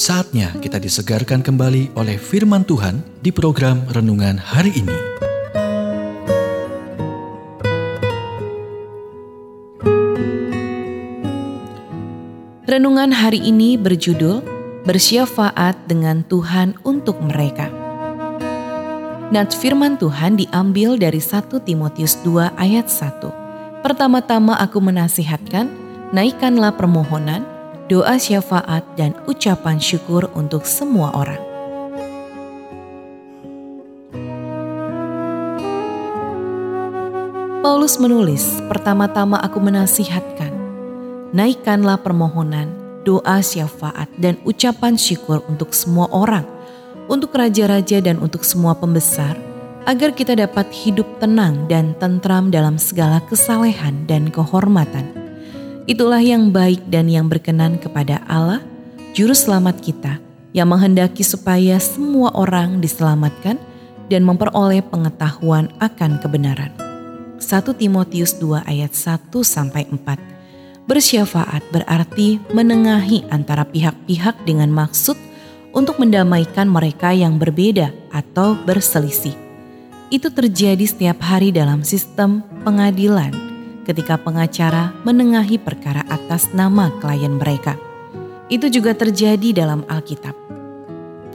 Saatnya kita disegarkan kembali oleh firman Tuhan di program renungan hari ini. Renungan hari ini berjudul Bersyafaat dengan Tuhan untuk mereka. Nats firman Tuhan diambil dari 1 Timotius 2 ayat 1. Pertama-tama aku menasihatkan, naikkanlah permohonan, doa syafaat dan ucapan syukur untuk semua orang. Paulus menulis, pertama-tama aku menasihatkan, naikkanlah permohonan, doa syafaat dan ucapan syukur untuk semua orang, untuk raja-raja dan untuk semua pembesar, agar kita dapat hidup tenang dan tentram dalam segala kesalehan dan kehormatan Itulah yang baik dan yang berkenan kepada Allah, Juru Selamat kita, yang menghendaki supaya semua orang diselamatkan dan memperoleh pengetahuan akan kebenaran. 1 Timotius 2 ayat 1 sampai 4. Bersyafaat berarti menengahi antara pihak-pihak dengan maksud untuk mendamaikan mereka yang berbeda atau berselisih. Itu terjadi setiap hari dalam sistem pengadilan ketika pengacara menengahi perkara atas nama klien mereka. Itu juga terjadi dalam Alkitab.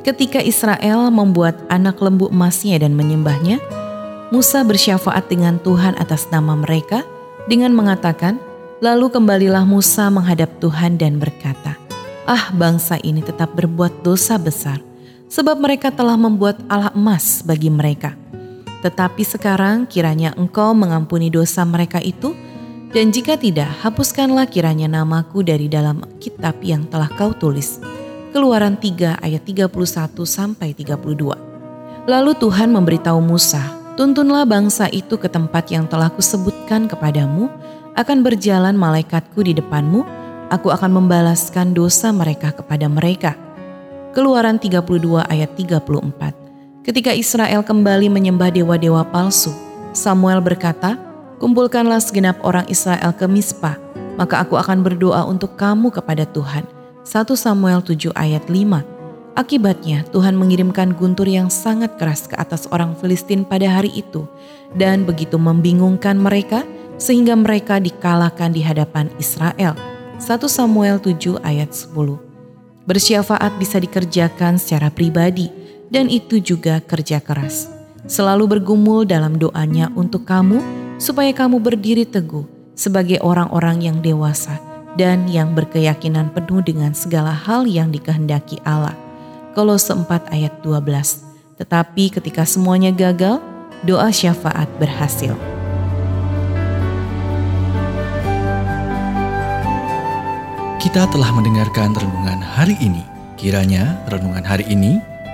Ketika Israel membuat anak lembu emasnya dan menyembahnya, Musa bersyafaat dengan Tuhan atas nama mereka dengan mengatakan, Lalu kembalilah Musa menghadap Tuhan dan berkata, Ah bangsa ini tetap berbuat dosa besar, sebab mereka telah membuat Allah emas bagi mereka.' Tetapi sekarang kiranya engkau mengampuni dosa mereka itu, dan jika tidak, hapuskanlah kiranya namaku dari dalam kitab yang telah kau tulis. Keluaran 3 ayat 31 sampai 32. Lalu Tuhan memberitahu Musa, tuntunlah bangsa itu ke tempat yang telah kusebutkan kepadamu, akan berjalan malaikatku di depanmu, aku akan membalaskan dosa mereka kepada mereka. Keluaran 32 ayat 34. Ketika Israel kembali menyembah dewa-dewa palsu, Samuel berkata, Kumpulkanlah segenap orang Israel ke Mispa, maka aku akan berdoa untuk kamu kepada Tuhan. 1 Samuel 7 ayat 5 Akibatnya Tuhan mengirimkan guntur yang sangat keras ke atas orang Filistin pada hari itu dan begitu membingungkan mereka sehingga mereka dikalahkan di hadapan Israel. 1 Samuel 7 ayat 10 Bersyafaat bisa dikerjakan secara pribadi, dan itu juga kerja keras. Selalu bergumul dalam doanya untuk kamu, supaya kamu berdiri teguh sebagai orang-orang yang dewasa dan yang berkeyakinan penuh dengan segala hal yang dikehendaki Allah. Kolose 4 ayat 12. Tetapi ketika semuanya gagal, doa syafaat berhasil. Kita telah mendengarkan renungan hari ini. Kiranya renungan hari ini